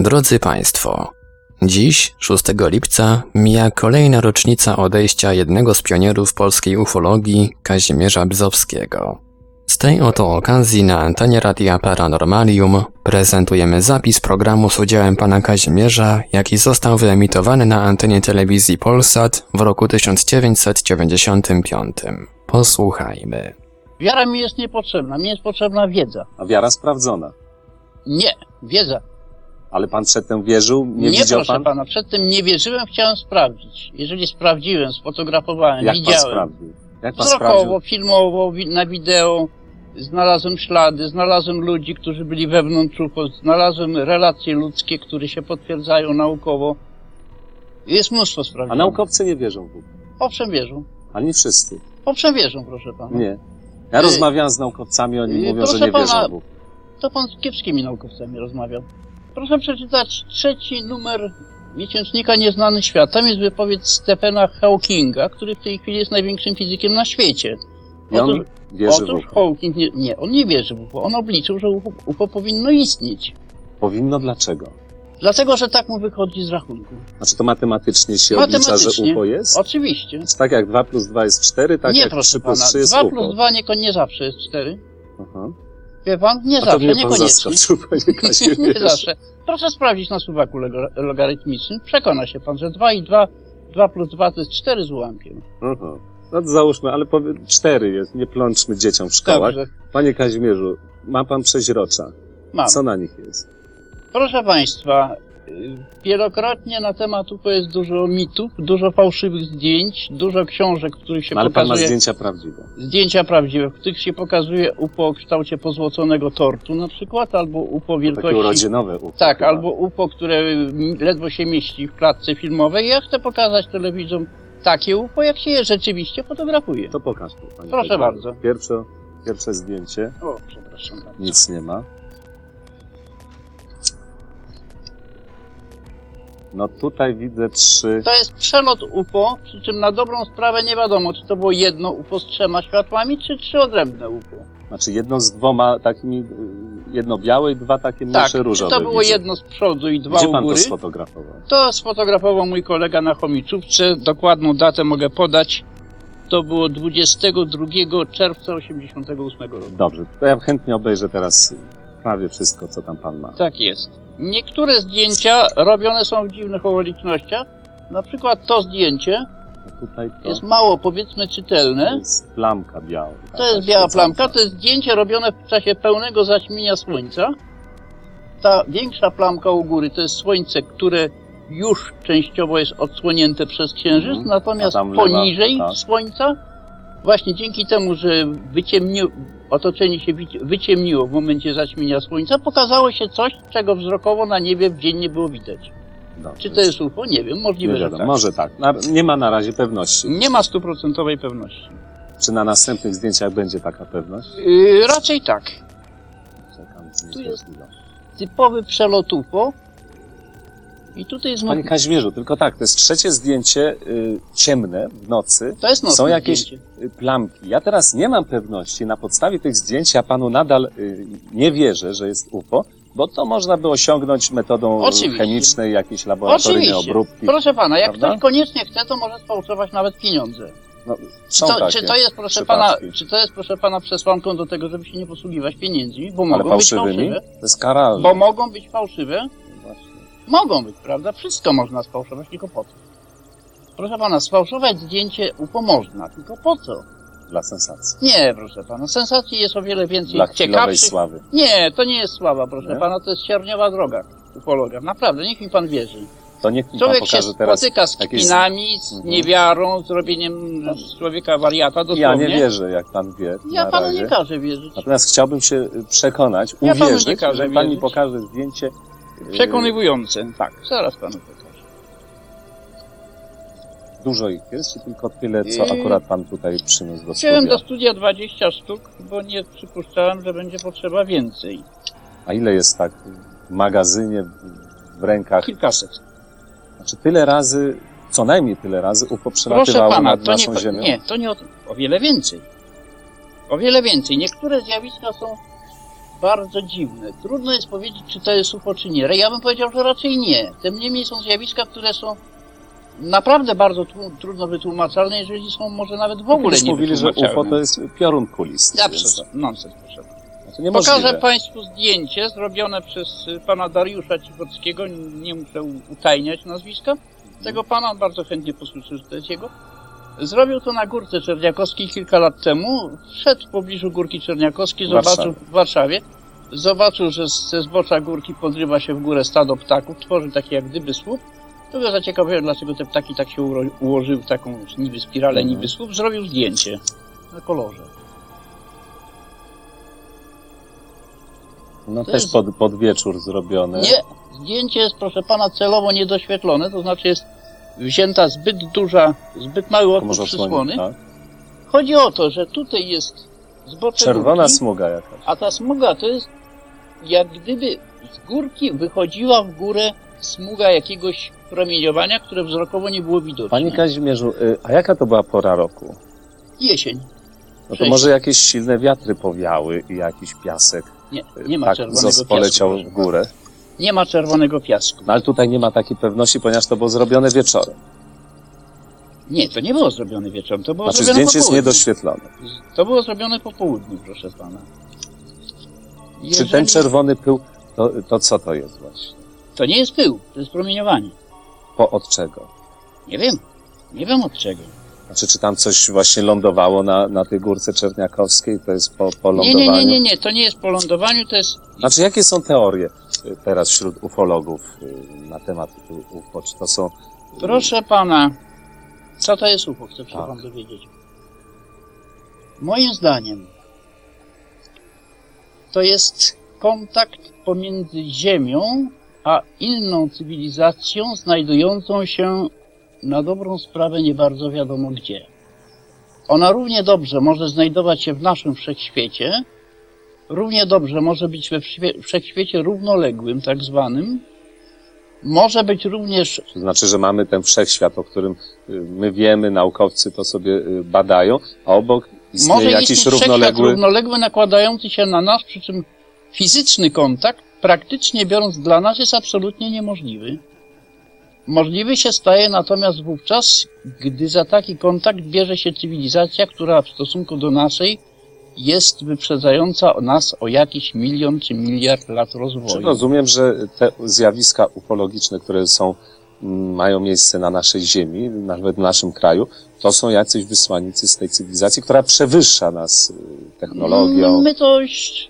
Drodzy Państwo, dziś, 6 lipca, mija kolejna rocznica odejścia jednego z pionierów polskiej ufologii, Kazimierza Bzowskiego. Z tej oto okazji na antenie Radia Paranormalium prezentujemy zapis programu z udziałem pana Kazimierza, jaki został wyemitowany na antenie telewizji Polsat w roku 1995. Posłuchajmy. Wiara mi jest niepotrzebna, mi jest potrzebna wiedza. A wiara sprawdzona. Nie, wiedza. Ale pan przedtem wierzył? Nie, Nie, widział proszę pan? pana, przedtem nie wierzyłem, chciałem sprawdzić. Jeżeli sprawdziłem, sfotografowałem, Jak pan widziałem, sprawdził? Jak pan sprawdził? wzrokowo, filmowo, wi- na wideo, znalazłem ślady, znalazłem ludzi, którzy byli wewnątrz UFO, znalazłem relacje ludzkie, które się potwierdzają naukowo. Jest mnóstwo A sprawdziłem. naukowcy nie wierzą w UFO. Owszem wierzą. Ale nie wszyscy. Owszem wierzą, proszę pana. Nie. Ja rozmawiam z naukowcami, oni y, mówią, że nie wierzą pana, w UFO. To pan z kiepskimi naukowcami rozmawiał. Proszę przeczytać trzeci numer miesięcznika Nieznany Świat. Tam jest wypowiedź Stephena Hawkinga, który w tej chwili jest największym fizykiem na świecie. I on Otóż, wierzy w otóż UFO. Hawking nie, nie, on nie wierzy w UFO. On obliczył, że UFO, UFO powinno istnieć. Powinno dlaczego? Dlatego, że tak mu wychodzi z rachunku. Znaczy to matematycznie się oblicza, że Matematycznie. UFO jest? Oczywiście. Więc tak jak 2 plus 2 jest 4, tak nie, jak proszę 3 plus pana. 3 jest 2 UFO. plus 2 nie, nie zawsze jest 4. Aha. Wie pan? Nie A zawsze, niekoniecznie. nie Kazimierzu. zawsze. Proszę sprawdzić na suwaku logarytmicznym. Przekona się pan, że 2 i 2, 2 plus 2 to jest 4 z ułamkiem. Aha. No to załóżmy, ale powie... 4 jest, nie plączmy dzieciom w szkołach. Dobrze, Panie Kazimierzu, ma pan przeźrocza. mam. Co na nich jest? Proszę państwa, wielokrotnie na temat UFO jest dużo mitów, dużo fałszywych zdjęć, dużo książek, w których się No, ale pan ma pokazuje zdjęcia prawdziwe. zdjęcia prawdziwe, w których się pokazuje UFO o kształcie pozłoconego tortu na przykład, albo UFO Takie wielkości... urodzinowe UFO. Tak, chyba. albo UFO, które m, ledwo się mieści w klatce filmowej. Ja chcę pokazać telewidzom takie UFO, jak się je rzeczywiście fotografuje. To pokaż panie Proszę Kazimierzu. bardzo. Pierwsze, pierwsze zdjęcie. O, przepraszam bardzo. Nic nie ma. No tutaj widzę trzy. To jest przelot UFO, przy czym na dobrą sprawę nie wiadomo, czy to było jedno UFO z trzema światłami, czy trzy odrębne UFO. Znaczy jedno z dwoma takimi, jedno białe i dwa takie Tak, mniejsze czy różowe. to było widzę. jedno z przodu i dwa Gdzie u pan to sfotografował? To sfotografował mój kolega na chomiczówce. Dokładną datę mogę podać. To było 22 czerwca 88 roku. Dobrze, to ja chętnie obejrzę teraz prawie wszystko, co tam pan ma. Tak jest. Niektóre zdjęcia robione są w dziwnych okolicznościach. Na przykład to zdjęcie tutaj to, jest mało, powiedzmy, to czytelne. jest plamka biała. To jest biała plamka, to jest zdjęcie robione w czasie pełnego zaćmienia słońca. Ta większa plamka u góry to jest słońce, które już częściowo jest odsłonięte przez księżyc, Mhm. natomiast tam lewa, poniżej tak. słońca, właśnie dzięki temu, że wyciemni... otoczenie się wyci- wyciemniło w momencie zaćmienia słońca, pokazało się coś, czego wzrokowo na niebie w dzień nie było widać. Dobrze. Czy to jest UFO? Nie wiem, Nie możliwe, że wiadomo, tak. może tak. Na, nie ma na razie pewności. Nie ma stuprocentowej pewności. Czy na następnych zdjęciach będzie taka pewność? Yy, raczej tak. Czekam. Tu jest- Typowy przelot UFO. I tutaj znów... Panie Kazimierzu, tylko tak, to jest trzecie zdjęcie y, ciemne w nocy, To jest nocne są jakieś- zdjęcie. y, plamki. Ja teraz nie mam pewności, na podstawie tych zdjęć ja panu nadal y, nie wierzę, że jest UFO, bo to można by osiągnąć metodą Oczywiście. chemicznej, jakieś laboratoryjnej Oczywiście. obróbki. Proszę pana, jak Prawda? ktoś koniecznie chce, to może sfałszować nawet pieniądze. No, Czy są to, takie. czy to jest, proszę przypadki. pana, czy to jest, proszę pana, przesłanką do tego, żeby się nie posługiwać pieniędzmi? Bo Ale mogą być fałszywymi? fałszywe. To jest karalne. Bo mogą być fałszywe? Mogą być, prawda? Wszystko można sfałszować, tylko po co? Proszę pana, sfałszować zdjęcie UFO można, tylko po co? Dla sensacji. Nie, proszę pana, sensacji jest o wiele więcej Dla ciekawszych. sławy. Nie, to nie jest sława, proszę Nie? pana, to jest sierniowa droga ufologa. Naprawdę, niech mi pan wierzy. To niech mi pan Człowiek się pokaże teraz. spotyka z jakieś- kpinami, z Mhm. niewiarą, z robieniem z człowieka wariata dosłownie. Ja nie wierzę, jak pan wie. Ja na panu razie. nie każę wierzyć. Natomiast chciałbym się przekonać, Ja panu nie uwierzyć, każę że pan mi wierzyć. pokaże zdjęcie. Przekonywujące. Tak, zaraz panu pokażę. Dużo ich jest, czy tylko tyle, co Yy, akurat pan tutaj przyniósł do studia? do studia 20 sztuk, bo nie przypuszczałem, że będzie potrzeba więcej. A ile jest tak w magazynie, w- w rękach? Kilkaset. Znaczy tyle razy, co najmniej tyle razy UFO Proszę przelatywało pana, nad to naszą nie, ziemią? nie, to nie o tym. O wiele więcej. O wiele więcej. Niektóre zjawiska są bardzo dziwne. Trudno jest powiedzieć, czy to jest UFO, czy nie. Ja bym powiedział, że raczej nie. Tym niemniej są zjawiska, które są naprawdę bardzo tłu- trudno wytłumaczalne, jeżeli są może nawet w ogóle nie mówili, że UFO to jest piorun kulisty. Ja przez... Nonsens, proszę. Pokażę Państwu zdjęcie zrobione przez pana Dariusza Cichockiego. Nie muszę utajniać nazwiska. Tego pana bardzo chętnie posłyszę, że to jest jego. Zrobił to na Górce Czerniakowskiej kilka lat temu. Wszedł w pobliżu Górki Czerniakowskiej, zobaczył w Warszawie. Zobaczył, że ze zbocza górki podrywa się w górę stado ptaków, tworzy taki jak gdyby słup. To go zaciekawiło, dlaczego te ptaki tak się ułożyły w taką niby spiralę, Mhm. niby słup. Zrobił zdjęcie na kolorze. No To też jest- pod, pod wieczór zrobione. Nie, zdjęcie jest, proszę pana, celowo niedoświetlone, to znaczy jest wzięta zbyt duża, zbyt mały może przysłony. tak? Chodzi o to, że tutaj jest zbocze Czerwona górki, smuga jakaś. a ta smuga to jest jak gdyby z górki wychodziła w górę smuga jakiegoś promieniowania, które wzrokowo nie było widoczne. Panie Kazimierzu, y, a jaka to była pora roku? Jesień. No to może jakieś silne wiatry powiały i jakiś piasek Nie, nie ma tak zos- poleciał w górę. Nie ma czerwonego piasku. No ale tutaj nie ma takiej pewności, ponieważ to było zrobione wieczorem. Nie, to nie było zrobione wieczorem, to było Znaczy zrobione zdjęcie po jest południu. niedoświetlone. To było zrobione po południu, proszę pana. Czy ten Jeżeli- czerwony pył, to, to co to jest właśnie? To nie jest pył, to jest promieniowanie. Po od czego? Nie wiem. Nie wiem od czego. Znaczy, czy tam coś właśnie lądowało na, na tej górce czerniakowskiej? To jest po, po Nie, lądowaniu? nie, nie, nie, nie, to nie jest po lądowaniu, to jest. Znaczy, jakie są teorie teraz wśród ufologów y, na temat UFO? Czy to są... Proszę pana, co to jest UFO? Chcę się Tak. pan dowiedzieć. Moim zdaniem to jest kontakt pomiędzy Ziemią a inną cywilizacją znajdującą się na dobrą sprawę nie bardzo wiadomo gdzie. Ona równie dobrze może znajdować się w naszym wszechświecie, równie dobrze może być we wszechświecie równoległym, tak zwanym, może być również To znaczy, że mamy ten wszechświat, o którym y, my wiemy, naukowcy to sobie y, badają, a obok istnieje Może jakiś równoległy... równoległy nakładający się na nas, przy czym fizyczny kontakt, praktycznie biorąc dla nas, jest absolutnie niemożliwy. Możliwy się staje natomiast wówczas, gdy za taki kontakt bierze się cywilizacja, która w stosunku do naszej jest wyprzedzająca nas o jakiś milion czy miliard lat Czy rozwoju. rozumiem, że te zjawiska ufologiczne, które są, mm, mają miejsce na naszej Ziemi, nawet w naszym kraju, to są jacyś wysłannicy z tej cywilizacji, która przewyższa nas y, technologią. My to,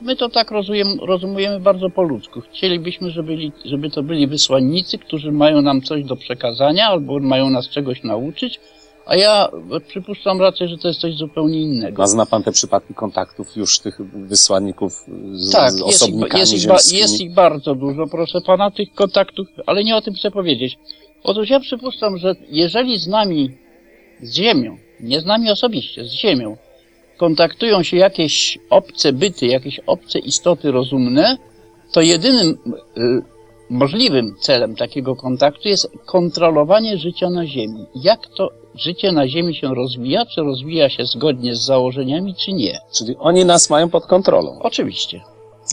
my to tak rozumiem, rozumiemy bardzo po ludzku. Chcielibyśmy, żeby, byli, żeby to byli wysłannicy, którzy mają nam coś do przekazania albo mają nas czegoś nauczyć, a ja przypuszczam raczej, że to jest coś zupełnie innego. A zna pan te przypadki kontaktów już tych wysłanników z, Tak, z jest ich, osobnikami jest, ich ba, ziemskimi? jest ich bardzo dużo, proszę pana, tych kontaktów, ale nie o tym chcę powiedzieć. Otóż ja przypuszczam, że jeżeli z nami, z Ziemią, nie z nami osobiście, z Ziemią, kontaktują się jakieś obce byty, jakieś obce istoty rozumne, to jedynym y, możliwym celem takiego kontaktu jest kontrolowanie życia na Ziemi. Jak to życie na Ziemi się rozwija, czy rozwija się zgodnie z założeniami, czy nie? Czyli oni nas mają pod kontrolą, Oczywiście.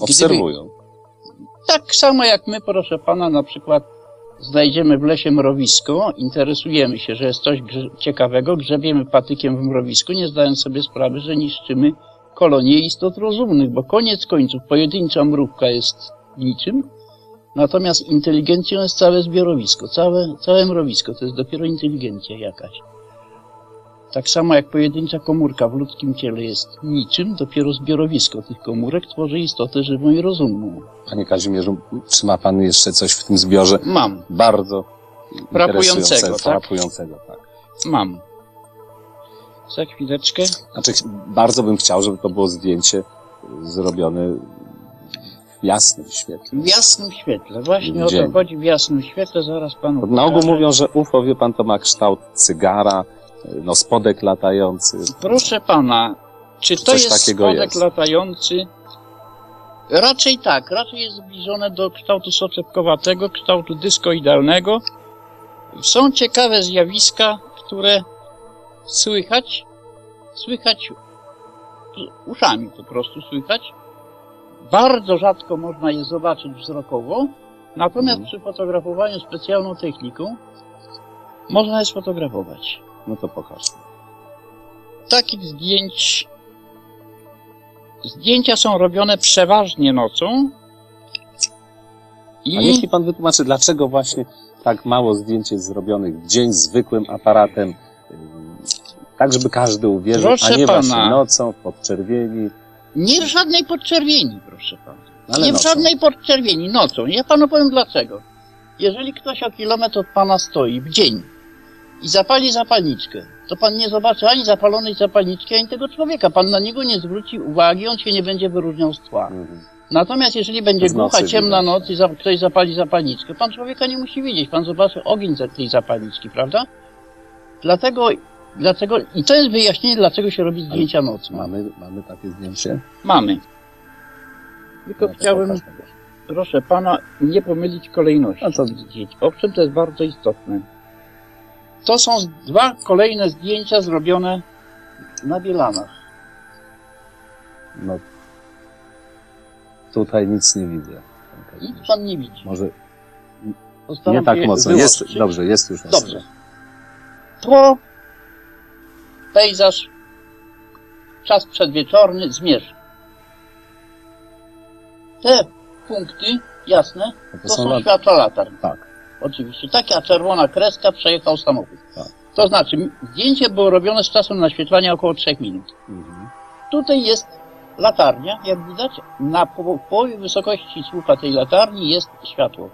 obserwują. Tak samo jak my, proszę pana, na przykład znajdziemy w lesie mrowisko, interesujemy się, że jest coś grze- ciekawego, grzebiemy patykiem w mrowisku, nie zdając sobie sprawy, że niszczymy kolonie istot rozumnych, bo koniec końców pojedyncza mrówka jest niczym, natomiast inteligencją jest całe zbiorowisko, całe, całe mrowisko, to jest dopiero inteligencja jakaś. Tak samo jak pojedyncza komórka w ludzkim ciele jest niczym, dopiero zbiorowisko tych komórek tworzy istotę żywą i rozumną. Panie Kazimierzu, czy ma pan jeszcze coś w tym zbiorze Mam. bardzo Frapującego, tak? frapującego, tak? Mam. Za chwileczkę. Znaczy, bardzo bym chciał, żeby to było zdjęcie zrobione w jasnym świetle. W jasnym świetle. Właśnie o Dzień. to chodzi w jasnym świetle. Zaraz panu Na ogół pokażę. mówią, że UFO, wie pan, to ma kształt cygara, no spodek latający. Proszę pana, czy to Coś jest spodek jest. latający? Raczej tak. Raczej jest zbliżone do kształtu soczewkowatego, kształtu dyskoidalnego. Są ciekawe zjawiska, które słychać, słychać uszami po prostu słychać. Bardzo rzadko można je zobaczyć wzrokowo, natomiast Mhm. przy fotografowaniu specjalną techniką można je sfotografować. No to pokaż. Takich zdjęć. Zdjęcia są robione przeważnie nocą. I A mi pan wytłumaczy, dlaczego właśnie tak mało zdjęć jest zrobionych w dzień zwykłym aparatem, tak żeby każdy uwierzył, Proszę a nie właśnie pana. nocą, w podczerwieni. Nie w żadnej podczerwieni, proszę pana. Ale nie w nocą. żadnej podczerwieni, nocą. Ja panu powiem dlaczego. Jeżeli ktoś o kilometr od pana stoi w dzień i zapali zapalniczkę, to pan nie zobaczy ani zapalonej zapalniczki, ani tego człowieka. Pan na niego nie zwróci uwagi, on się nie będzie wyróżniał z tła. Mhm. Natomiast jeżeli będzie głucha, ciemna noc i za, ktoś zapali zapalniczkę, pan człowieka nie musi widzieć, pan zobaczy ogień za tej zapalniczki, prawda? Dlatego, dlatego, i to jest wyjaśnienie, dlaczego się robi zdjęcia nocą. Mamy, mamy takie zdjęcie. Mamy. Tylko No to chciałem, proszę pana, nie pomylić kolejności A co? zdjęć. Owszem, to jest bardzo istotne. To są dwa kolejne zdjęcia zrobione na Bielanach. No, tutaj nic nie widzę. Nic pan nie widzi. Może Postaram nie tak mocno. Jest, dobrze, jest już mocno. Dobrze. Tło, pejzaż, czas przedwieczorny, zmierzch. Te punkty, jasne, to są są światła latarń. Tak. Oczywiście. Taka czerwona kreska przejechał samochód. Tak. To znaczy, zdjęcie było robione z czasem naświetlania około 3 minut. Mhm. Tutaj jest latarnia, jak widać, na po- połowie wysokości słupa tej latarni jest światło.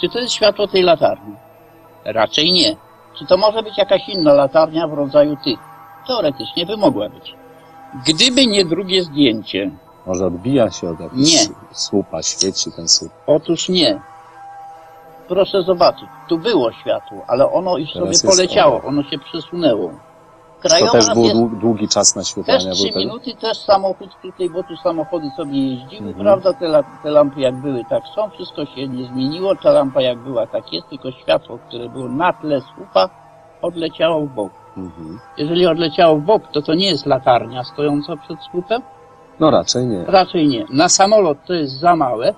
Czy to jest światło tej latarni? Raczej nie. Czy to może być jakaś inna latarnia w rodzaju tych? Teoretycznie by mogła być. Gdyby nie drugie zdjęcie, Może odbija się od jakiegoś Nie. słupa, świeci ten słup. Otóż nie. Proszę zobaczyć, tu było światło, ale ono już Teraz sobie poleciało, ono. ono się przesunęło. To też był jest dłu- długi czas naświetlania. też był 3 tego? minuty, też samochód tutaj, bo tu samochody sobie jeździły, Mhm. prawda, te, te lampy jak były, tak są, wszystko się nie zmieniło, ta lampa jak była, tak jest, tylko światło, które było na tle słupa, odleciało w bok. Mhm. Jeżeli odleciało w bok, to to nie jest latarnia stojąca przed słupem? No raczej nie. Raczej nie. Na samolot to jest za małe,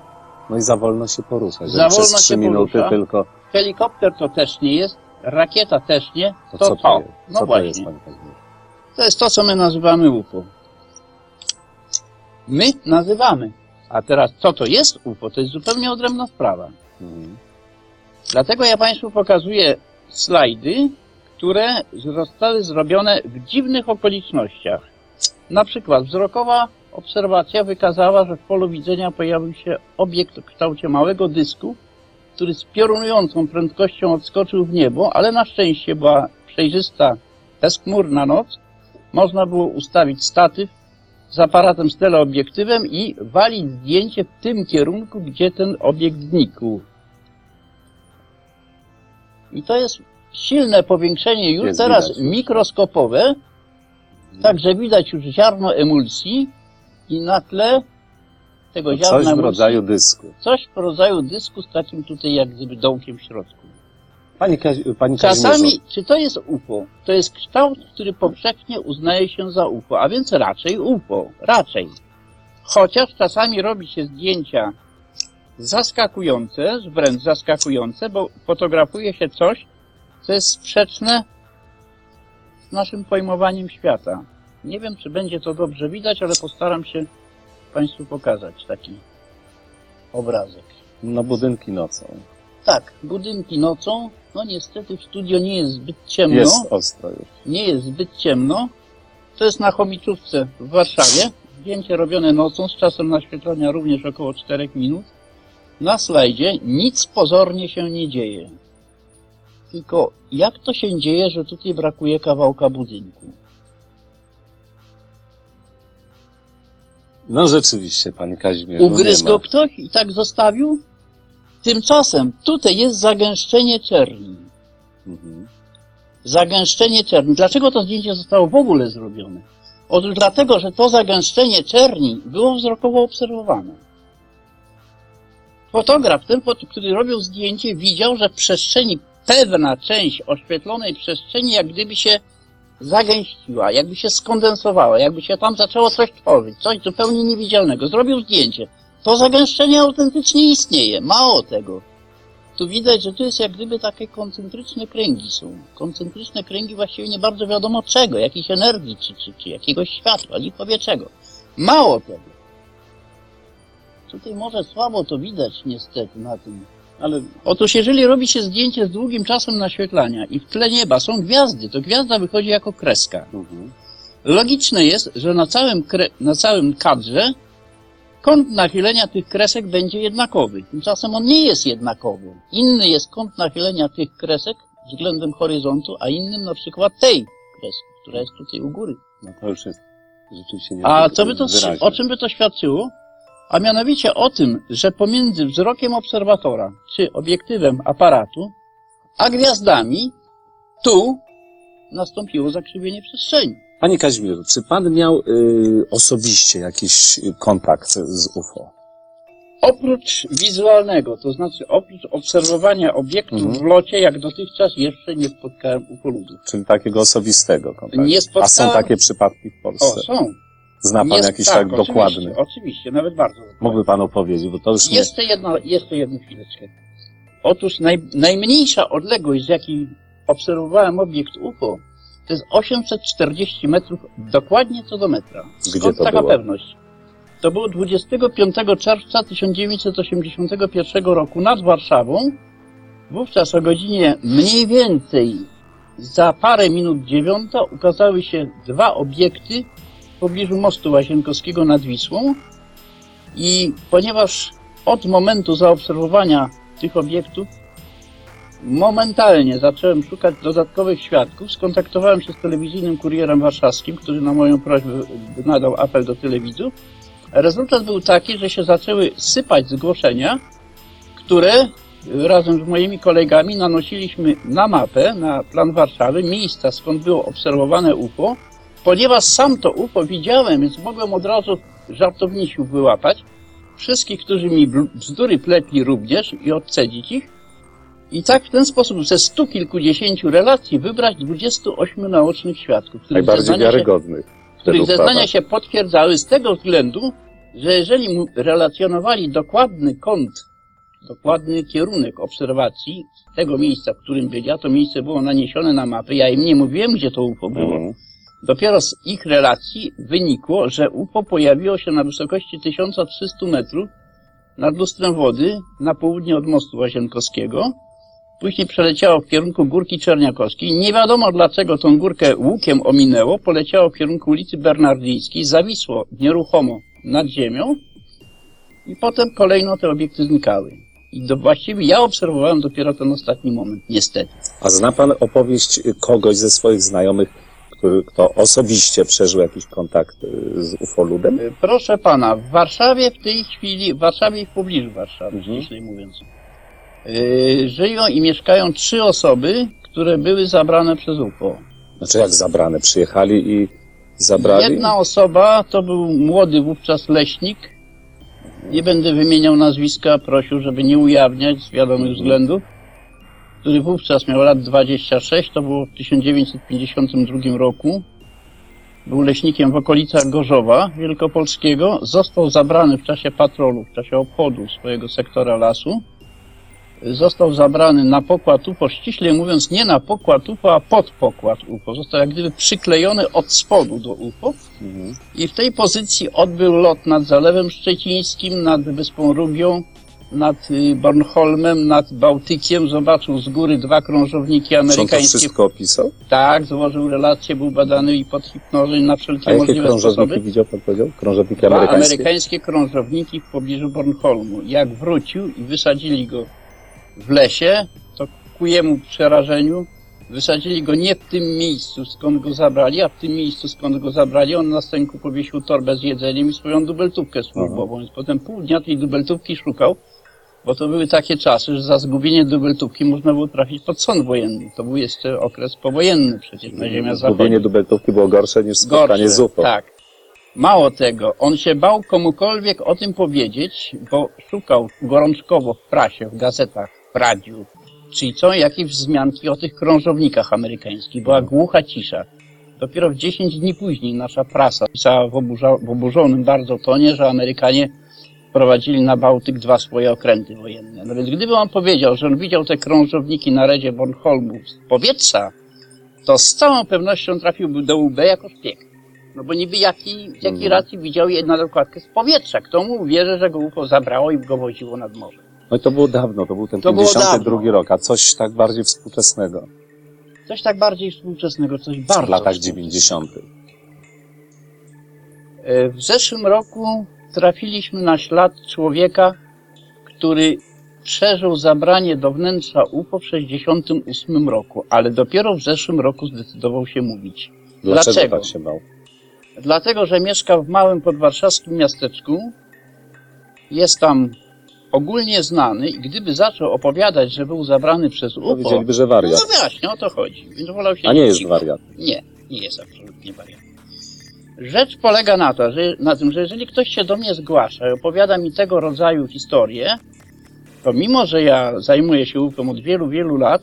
No i za wolno się porusza. Jeżeli Za przez wolno 3 się minuty porusza. tylko, helikopter to też nie jest, rakieta też nie, to, to to jest? No Co to właśnie. jest, panie Kazimierzu? To jest to, co my nazywamy UFO. My nazywamy. A teraz, co to jest UFO? To jest zupełnie odrębna sprawa. Mhm. Dlatego ja Państwu pokazuję slajdy, które zostały zrobione w dziwnych okolicznościach. Na przykład wzrokowa obserwacja wykazała, że w polu widzenia pojawił się obiekt w kształcie małego dysku, który z piorunującą prędkością odskoczył w niebo, ale na szczęście była przejrzysta, bezchmurna noc. Można było ustawić statyw z aparatem z teleobiektywem i walić zdjęcie w tym kierunku, gdzie ten obiekt znikł. I to jest silne powiększenie już Jest teraz widać mikroskopowe, także widać już ziarno emulsji i na tle tego ziarna coś w rodzaju dysku. coś w rodzaju dysku z takim tutaj jak gdyby dołkiem w środku. Pani, Kazi- pani Czasami, czy to jest UFO? To jest kształt, który powszechnie uznaje się za UFO, a więc raczej UFO, raczej. Chociaż czasami robi się zdjęcia zaskakujące, wręcz zaskakujące, bo fotografuje się coś, co jest sprzeczne z naszym pojmowaniem świata. Nie wiem, czy będzie to dobrze widać, ale postaram się Państwu pokazać taki obrazek. no budynki nocą. Tak, budynki nocą. No niestety w studio nie jest zbyt ciemno. Jest ostro już. Nie jest zbyt ciemno. To jest na Chomiczówce w Warszawie. Zdjęcie robione nocą z czasem naświetlenia również około 4 minut. Na slajdzie nic pozornie się nie dzieje. Tylko jak to się dzieje, że tutaj brakuje kawałka budynku? No rzeczywiście, pani Kazimierzu, Ugryzł nie ma. go ktoś i tak zostawił? Tymczasem tutaj jest zagęszczenie czerni. Mhm. zagęszczenie czerni. Dlaczego to zdjęcie zostało w ogóle zrobione? Otóż dlatego, że to zagęszczenie czerni było wzrokowo obserwowane. Fotograf, ten, który robił zdjęcie, widział, że w przestrzeni pewna część oświetlonej przestrzeni jak gdyby się zagęściła, jakby się skondensowała, jakby się tam zaczęło coś tworzyć, coś zupełnie niewidzialnego, zrobił zdjęcie, to zagęszczenie autentycznie istnieje. Mało tego. Tu widać, że tu jest jak gdyby takie koncentryczne kręgi są. Koncentryczne kręgi właściwie nie bardzo wiadomo czego, jakiejś energii, czy, czy, czy jakiegoś światła, nie powie czego. Mało tego. Tutaj może słabo to widać niestety na tym. Ale otóż jeżeli robi się zdjęcie z długim czasem naświetlania i w tle nieba są gwiazdy, to gwiazda wychodzi jako kreska. Mhm. Logiczne jest, że na całym, na całym kadrze kąt nachylenia tych kresek będzie jednakowy. Tymczasem on nie jest jednakowy. Inny jest kąt nachylenia tych kresek względem horyzontu, a innym na przykład tej kreski, która jest tutaj u góry. No to już jest rzeczywiście nie A co by to, wyraźnie. o czym by to świadczyło? A mianowicie o tym, że pomiędzy wzrokiem obserwatora, czy obiektywem aparatu, a gwiazdami, tu nastąpiło zakrzywienie przestrzeni. Panie Kazimierzu, czy pan miał y, osobiście jakiś kontakt z UFO? Oprócz wizualnego, to znaczy oprócz obserwowania obiektów Mhm. w locie, jak dotychczas jeszcze nie spotkałem ufoludów. Czyli takiego osobistego kontaktu? Nie A spotkałem... są takie przypadki w O, Polsce? są. Zna pan Nie- jakiś tak, oczywiście, dokładny? Oczywiście, nawet bardzo. dokładny. Mógłby pan opowiedzieć, bo to już nie... Jeszcze jedna, jeszcze jedną chwileczkę. Otóż naj, najmniejsza odległość, z jakiej obserwowałem obiekt UFO, to jest 840 metrów, dokładnie co do metra. Gdzie Skąd to taka było? pewność? To było 25 czerwca 1981 roku nad Warszawą. Wówczas o godzinie mniej więcej za parę minut dziewiąta ukazały się dwa obiekty w pobliżu mostu Łazienkowskiego nad Wisłą. I ponieważ od momentu zaobserwowania tych obiektów momentalnie zacząłem szukać dodatkowych świadków, skontaktowałem się z telewizyjnym kurierem warszawskim, który na moją prośbę nadał apel do telewidzów. Rezultat był taki, że się zaczęły sypać zgłoszenia, które razem z moimi kolegami nanosiliśmy na mapę, na plan Warszawy, miejsca skąd było obserwowane UFO. Ponieważ sam to UFO widziałem, więc mogłem od razu żartownisiów wyłapać. Wszystkich, którzy mi bzdury pletli również i odcedzić ich. I tak w ten sposób ze stu kilkudziesięciu relacji wybrać 28 naocznych świadków, których Najbardziej zeznania się wiarygodnych. których zeznania się potwierdzały z tego względu, że jeżeli mu relacjonowali dokładny kąt, dokładny kierunek obserwacji tego miejsca, w którym byli, a to miejsce było naniesione na mapy, ja im nie mówiłem, gdzie to UFO było. Mhm. Dopiero z ich relacji wynikło, że UFO pojawiło się na wysokości 1300 metrów nad lustrem wody na południe od mostu Łazienkowskiego. Później przeleciało w kierunku Górki Czerniakowskiej. Nie wiadomo dlaczego tą górkę łukiem ominęło. Poleciało w kierunku ulicy Bernardyńskiej, zawisło nieruchomo nad ziemią i potem kolejno te obiekty znikały. I do, właściwie ja obserwowałem dopiero ten ostatni moment, niestety. A zna pan opowieść kogoś ze swoich znajomych, kto osobiście przeżył jakiś kontakt y, z ufoludem? Y, Proszę pana, w Warszawie w tej chwili, w Warszawie i w pobliżu Warszawy, Mhm. ściślej mówiąc, żyją i mieszkają trzy osoby, które były zabrane przez UFO. Znaczy jak zabrane? Przyjechali i zabrali? Jedna osoba to był młody wówczas leśnik. Nie będę wymieniał nazwiska, prosił, żeby nie ujawniać z wiadomych względów. Który wówczas miał lat 26, to było w 1952 roku. Był leśnikiem w okolicach Gorzowa Wielkopolskiego. Został zabrany w czasie patrolu, w czasie obchodu swojego sektora lasu. Został zabrany na pokład UFO, ściślej mówiąc nie na pokład UFO, a pod pokład UFO. Został jak gdyby przyklejony od spodu do UFO. Mhm. I w tej pozycji odbył lot nad Zalewem Szczecińskim, nad Wyspą Rubią, nad y, Bornholmem, nad Bałtykiem. Zobaczył z góry dwa krążowniki Czy on to amerykańskie. wszystko opisał? Tak, złożył relacje, był badany i pod hipnozą na A wszelkie jakie możliwe krążowniki sposoby. widział pan powiedział? Krążowniki Dwa amerykańskie? amerykańskie krążowniki w pobliżu Bornholmu. Jak wrócił i wysadzili go w lesie, to ku jemu przerażeniu wysadzili go nie w tym miejscu, skąd go zabrali, a w tym miejscu, skąd go zabrali, on na stęku powiesił torbę z jedzeniem i swoją dubeltówkę służbową. Więc potem pół dnia tej dubeltówki szukał, bo to były takie czasy, że za zgubienie dubeltówki można było trafić pod sąd wojenny. To był jeszcze okres powojenny przecież na ziemia zachodnia. Zgubienie dubeltówki było gorsze niż spotkanie Gorsze, z UFO. Tak. Mało tego, on się bał komukolwiek o tym powiedzieć, bo szukał gorączkowo w prasie, w gazetach, w radiu, czyli są jakieś wzmianki o tych krążownikach amerykańskich. Była głucha cisza. Dopiero w 10 dni później nasza prasa pisała w, oburza- w oburzonym bardzo tonie, że Amerykanie prowadzili na Bałtyk dwa swoje okręty wojenne. No więc gdyby on powiedział, że on widział te krążowniki na redzie Bornholmu z powietrza, to z całą pewnością trafiłby do UB jako szpieg. No bo niby jaki, z jakiej Mhm. racji widział je na dokładkę z powietrza? Kto mu uwierzy, że go UFO zabrało i go woziło nad morze? No i to było dawno, to był ten To było 52 dawno. rok, a coś tak bardziej współczesnego. Coś tak bardziej współczesnego, coś bardzo w latach współczesnego. 90. E, W zeszłym roku trafiliśmy na ślad człowieka, który przeżył zabranie do wnętrza UFO w 68 roku, ale dopiero w zeszłym roku zdecydował się mówić. Dlaczego, Dlaczego? tak się bał? Dlatego, że mieszka w małym podwarszawskim miasteczku, jest tam ogólnie znany i gdyby zaczął opowiadać, że był zabrany przez UFO, widzieliby, że no wariat. właśnie o to chodzi. Więc wolał się A nie jest wariat. Nie, nie jest absolutnie wariat. Rzecz polega na, to, że, na tym, że jeżeli ktoś się do mnie zgłasza i opowiada mi tego rodzaju historię, to mimo, że ja zajmuję się UFO od wielu, wielu lat,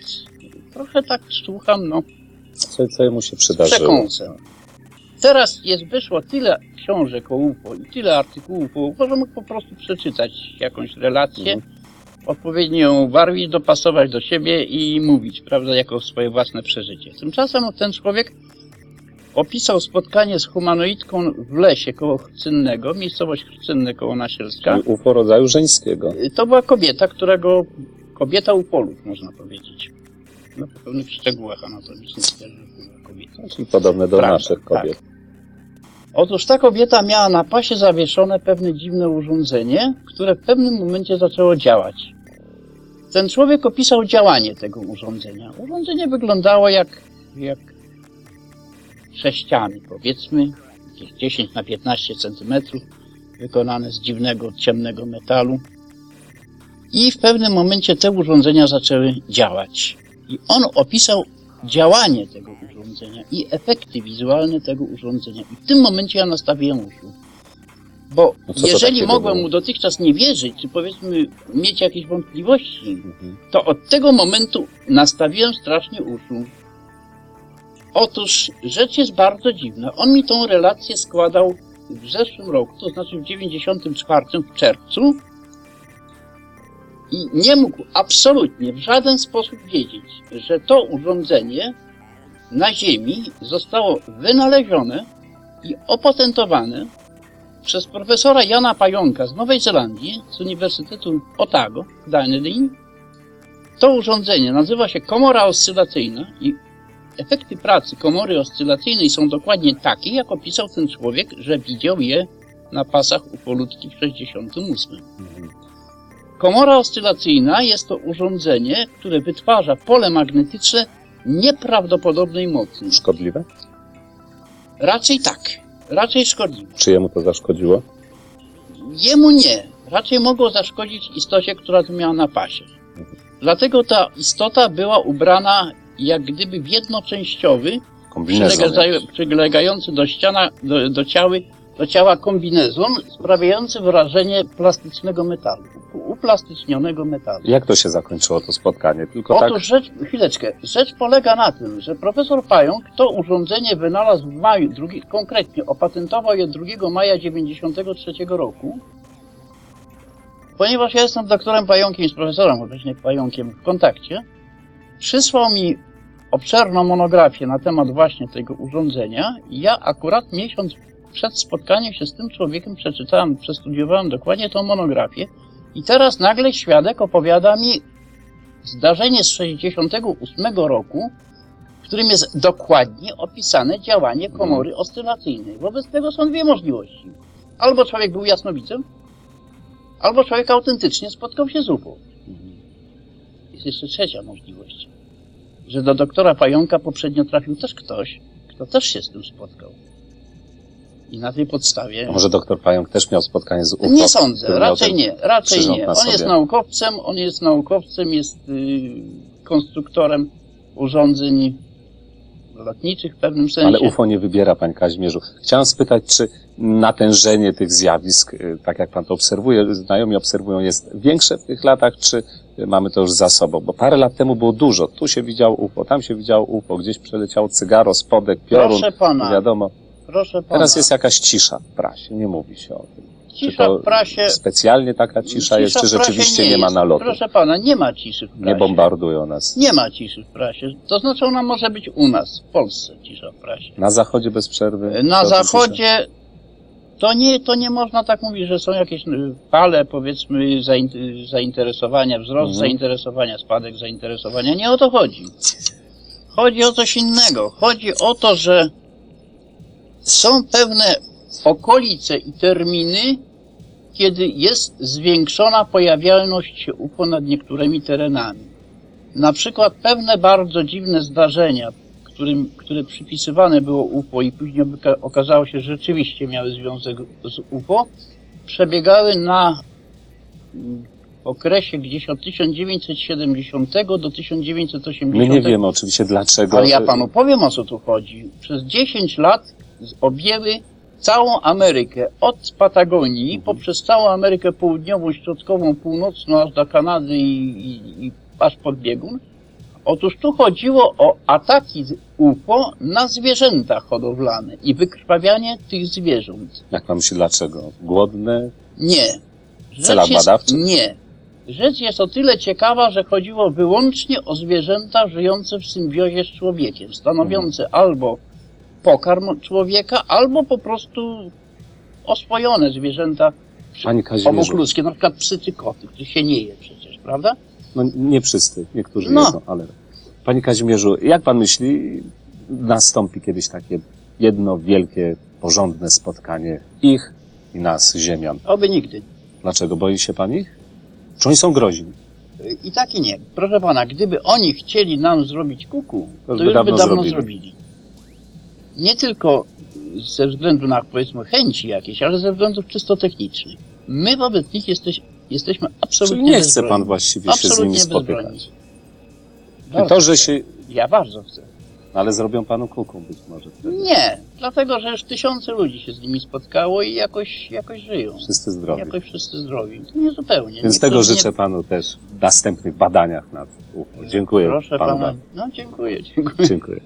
trochę tak słucham, no, Co, co jemu się przydarzyło? przekąsem. Teraz jest wyszło tyle książek o UFO i tyle artykułów o UFO, że mógł po prostu przeczytać jakąś relację, Mhm. odpowiednio ją ubarwić, dopasować do siebie i mówić, prawda, jako swoje własne przeżycie. Tymczasem ten człowiek opisał spotkanie z humanoidką w lesie koło Chrzcinnego, miejscowość Chrzcinne koło Nasielska. UFO rodzaju żeńskiego. To była kobieta, którego, kobieta u polów, można powiedzieć. No, po pewnych szczegółach anatomicznych też była kobieta. Czyli podobne do Prawda, naszych kobiet. Otóż ta kobieta miała na pasie zawieszone pewne dziwne urządzenie, które w pewnym momencie zaczęło działać. Ten człowiek opisał działanie tego urządzenia. Urządzenie wyglądało jak, jak sześciany, powiedzmy, jakieś 10 na 15 centymetrów, wykonane z dziwnego, ciemnego metalu. I w pewnym momencie te urządzenia zaczęły działać. I on opisał działanie tego urządzenia i efekty wizualne tego urządzenia. I w tym momencie ja nastawiłem uszu. Bo co jeżeli mogłem było? mu dotychczas nie wierzyć, czy powiedzmy mieć jakieś wątpliwości, Mhm. to od tego momentu nastawiłem strasznie uszu. Otóż rzecz jest bardzo dziwna. On mi tą relację składał w zeszłym roku, to znaczy w 94 w czerwcu i nie mógł absolutnie w żaden sposób wiedzieć, że to urządzenie na Ziemi zostało wynalezione i opatentowane przez profesora Jana Pająka z Nowej Zelandii, z Uniwersytetu Otago w Dunedin. To urządzenie nazywa się komora oscylacyjna i efekty pracy komory oscylacyjnej są dokładnie takie, jak opisał ten człowiek, że widział je na pasach ufolutki w 68. Mhm. Komora oscylacyjna jest to urządzenie, które wytwarza pole magnetyczne nieprawdopodobnej mocy. Szkodliwe? Raczej tak, raczej szkodliwe. Czy jemu to zaszkodziło? Jemu nie. Raczej mogło zaszkodzić istocie, która to miała na pasie. Dlatego ta istota była ubrana jak gdyby w jednoczęściowy, przylegający do, ściana, do, do, ciały, do ciała kombinezon, sprawiający wrażenie plastycznego metalu, uplastycznionego metalu. Jak to się zakończyło to spotkanie? Tylko tak Otóż rzecz, chwileczkę, rzecz polega na tym, że profesor Pająk to urządzenie wynalazł w maju, drugi, konkretnie opatentował je 2 maja 93 roku, ponieważ ja jestem doktorem Pająkiem z profesorem obecnie Pająkiem w kontakcie, przysłał mi obszerną monografię na temat właśnie tego urządzenia i ja akurat miesiąc przed spotkaniem się z tym człowiekiem przeczytałem, przestudiowałem dokładnie tą monografię i teraz nagle świadek opowiada mi zdarzenie z 68 roku, w którym jest dokładnie opisane działanie komory oscylacyjnej. Wobec tego są dwie możliwości. Albo człowiek był jasnowidzem, albo człowiek autentycznie spotkał się z UFO. Jest jeszcze trzecia możliwość, że do doktora Pająka poprzednio trafił też ktoś, kto też się z tym spotkał. I na tej podstawie... Może doktor Pająk też miał spotkanie z UFO? Nie sądzę, raczej nie, raczej nie. On jest naukowcem, on jest naukowcem, jest y, konstruktorem urządzeń lotniczych w pewnym sensie. Ale UFO nie wybiera, panie Kazimierzu. Chciałem spytać, czy natężenie tych zjawisk, y, tak jak pan to obserwuje, znajomi obserwują, jest większe w tych latach, czy mamy to już za sobą? Bo parę lat temu było dużo. Tu się widział UFO, tam się widział UFO, gdzieś przeleciało cygaro, spodek, piorun, Proszę pana, wiadomo. proszę pana. Teraz jest jakaś cisza w prasie, nie mówi się o tym. Czy cisza to w prasie. specjalnie taka cisza, jest, czy rzeczywiście nie, ma jest. nalotu? Proszę pana, nie ma ciszy w prasie. Nie bombardują nas. Nie ma ciszy w prasie. To znaczy ona może być u nas, w Polsce cisza w prasie. Na zachodzie bez przerwy? Na to cisza. zachodzie to nie, to nie można tak mówić, że są jakieś y, fale, powiedzmy, zain- zainteresowania, wzrost Mhm. zainteresowania, spadek zainteresowania. Nie o to chodzi. Chodzi o coś innego. Chodzi o to, że są pewne okolice i terminy, kiedy jest zwiększona pojawialność się UFO nad niektórymi terenami. Na przykład pewne bardzo dziwne zdarzenia, którym, które przypisywane było UFO i później oka- okazało się, że rzeczywiście miały związek z UFO, przebiegały na mm, okresie gdzieś od 1970 do 1980. My nie wiemy oczywiście dlaczego. Ale ja panu powiem o co tu chodzi. Przez 10 lat objęły całą Amerykę od Patagonii Mhm. poprzez całą Amerykę Południową, Środkową, Północną aż do Kanady i, i, i aż pod biegun. Otóż tu chodziło o ataki UFO na zwierzęta hodowlane i wykrwawianie tych zwierząt. Jak pan myśli dlaczego? Głodne? Nie. W celach jest, badawczych? Nie. Rzecz jest o tyle ciekawa, że chodziło wyłącznie o zwierzęta żyjące w symbiozie z człowiekiem, stanowiące Mhm. albo pokarm człowieka, albo po prostu oswojone zwierzęta Panie obok Kazimierzu, ludzkie, na przykład psy czy koty, których się nie je przecież, prawda? no nie wszyscy, niektórzy No. jedzą, ale... Panie Kazimierzu, jak pan myśli, nastąpi kiedyś takie jedno wielkie, porządne spotkanie ich i nas, ziemian? Oby nigdy. Dlaczego? Boi się pan ich? Czy oni są groźni? I tak i nie. Proszę pana, gdyby oni chcieli nam zrobić kuku, to, już by dawno, zrobili. zrobili. Nie tylko ze względu na, powiedzmy, chęci jakieś, ale ze względów czysto technicznych. My wobec nich jesteś, jesteśmy absolutnie Czyli nie chce bezbronni. pan właściwie się z Absolutnie nimi spotykać? To, że chcę. się... Ja bardzo chcę. Ale zrobią panu kuku być może. Nie, dlatego, że już tysiące ludzi się z nimi spotkało i jakoś, jakoś żyją. Wszyscy zdrowi. Jakoś wszyscy zdrowi. To nie zupełnie. Więc tego Niektórzy nie- życzę panu też w następnych badaniach nad UFO. Dziękuję Proszę panu pana. No dziękuję, dziękuję. Dziękuję.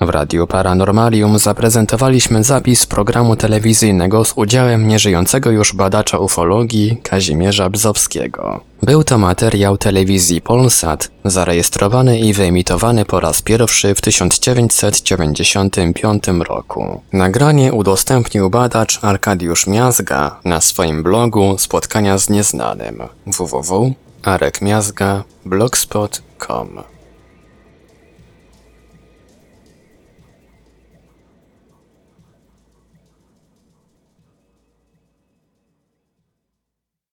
W Radiu Paranormalium zaprezentowaliśmy zapis programu telewizyjnego z udziałem nieżyjącego już badacza ufologii Kazimierza Bzowskiego. Był to materiał telewizji Polsat, zarejestrowany i wyemitowany po raz pierwszy w 1995 roku. Nagranie udostępnił badacz Arkadiusz Miazga na swoim blogu Spotkania z Nieznanym www.arekmiazga.blogspot.com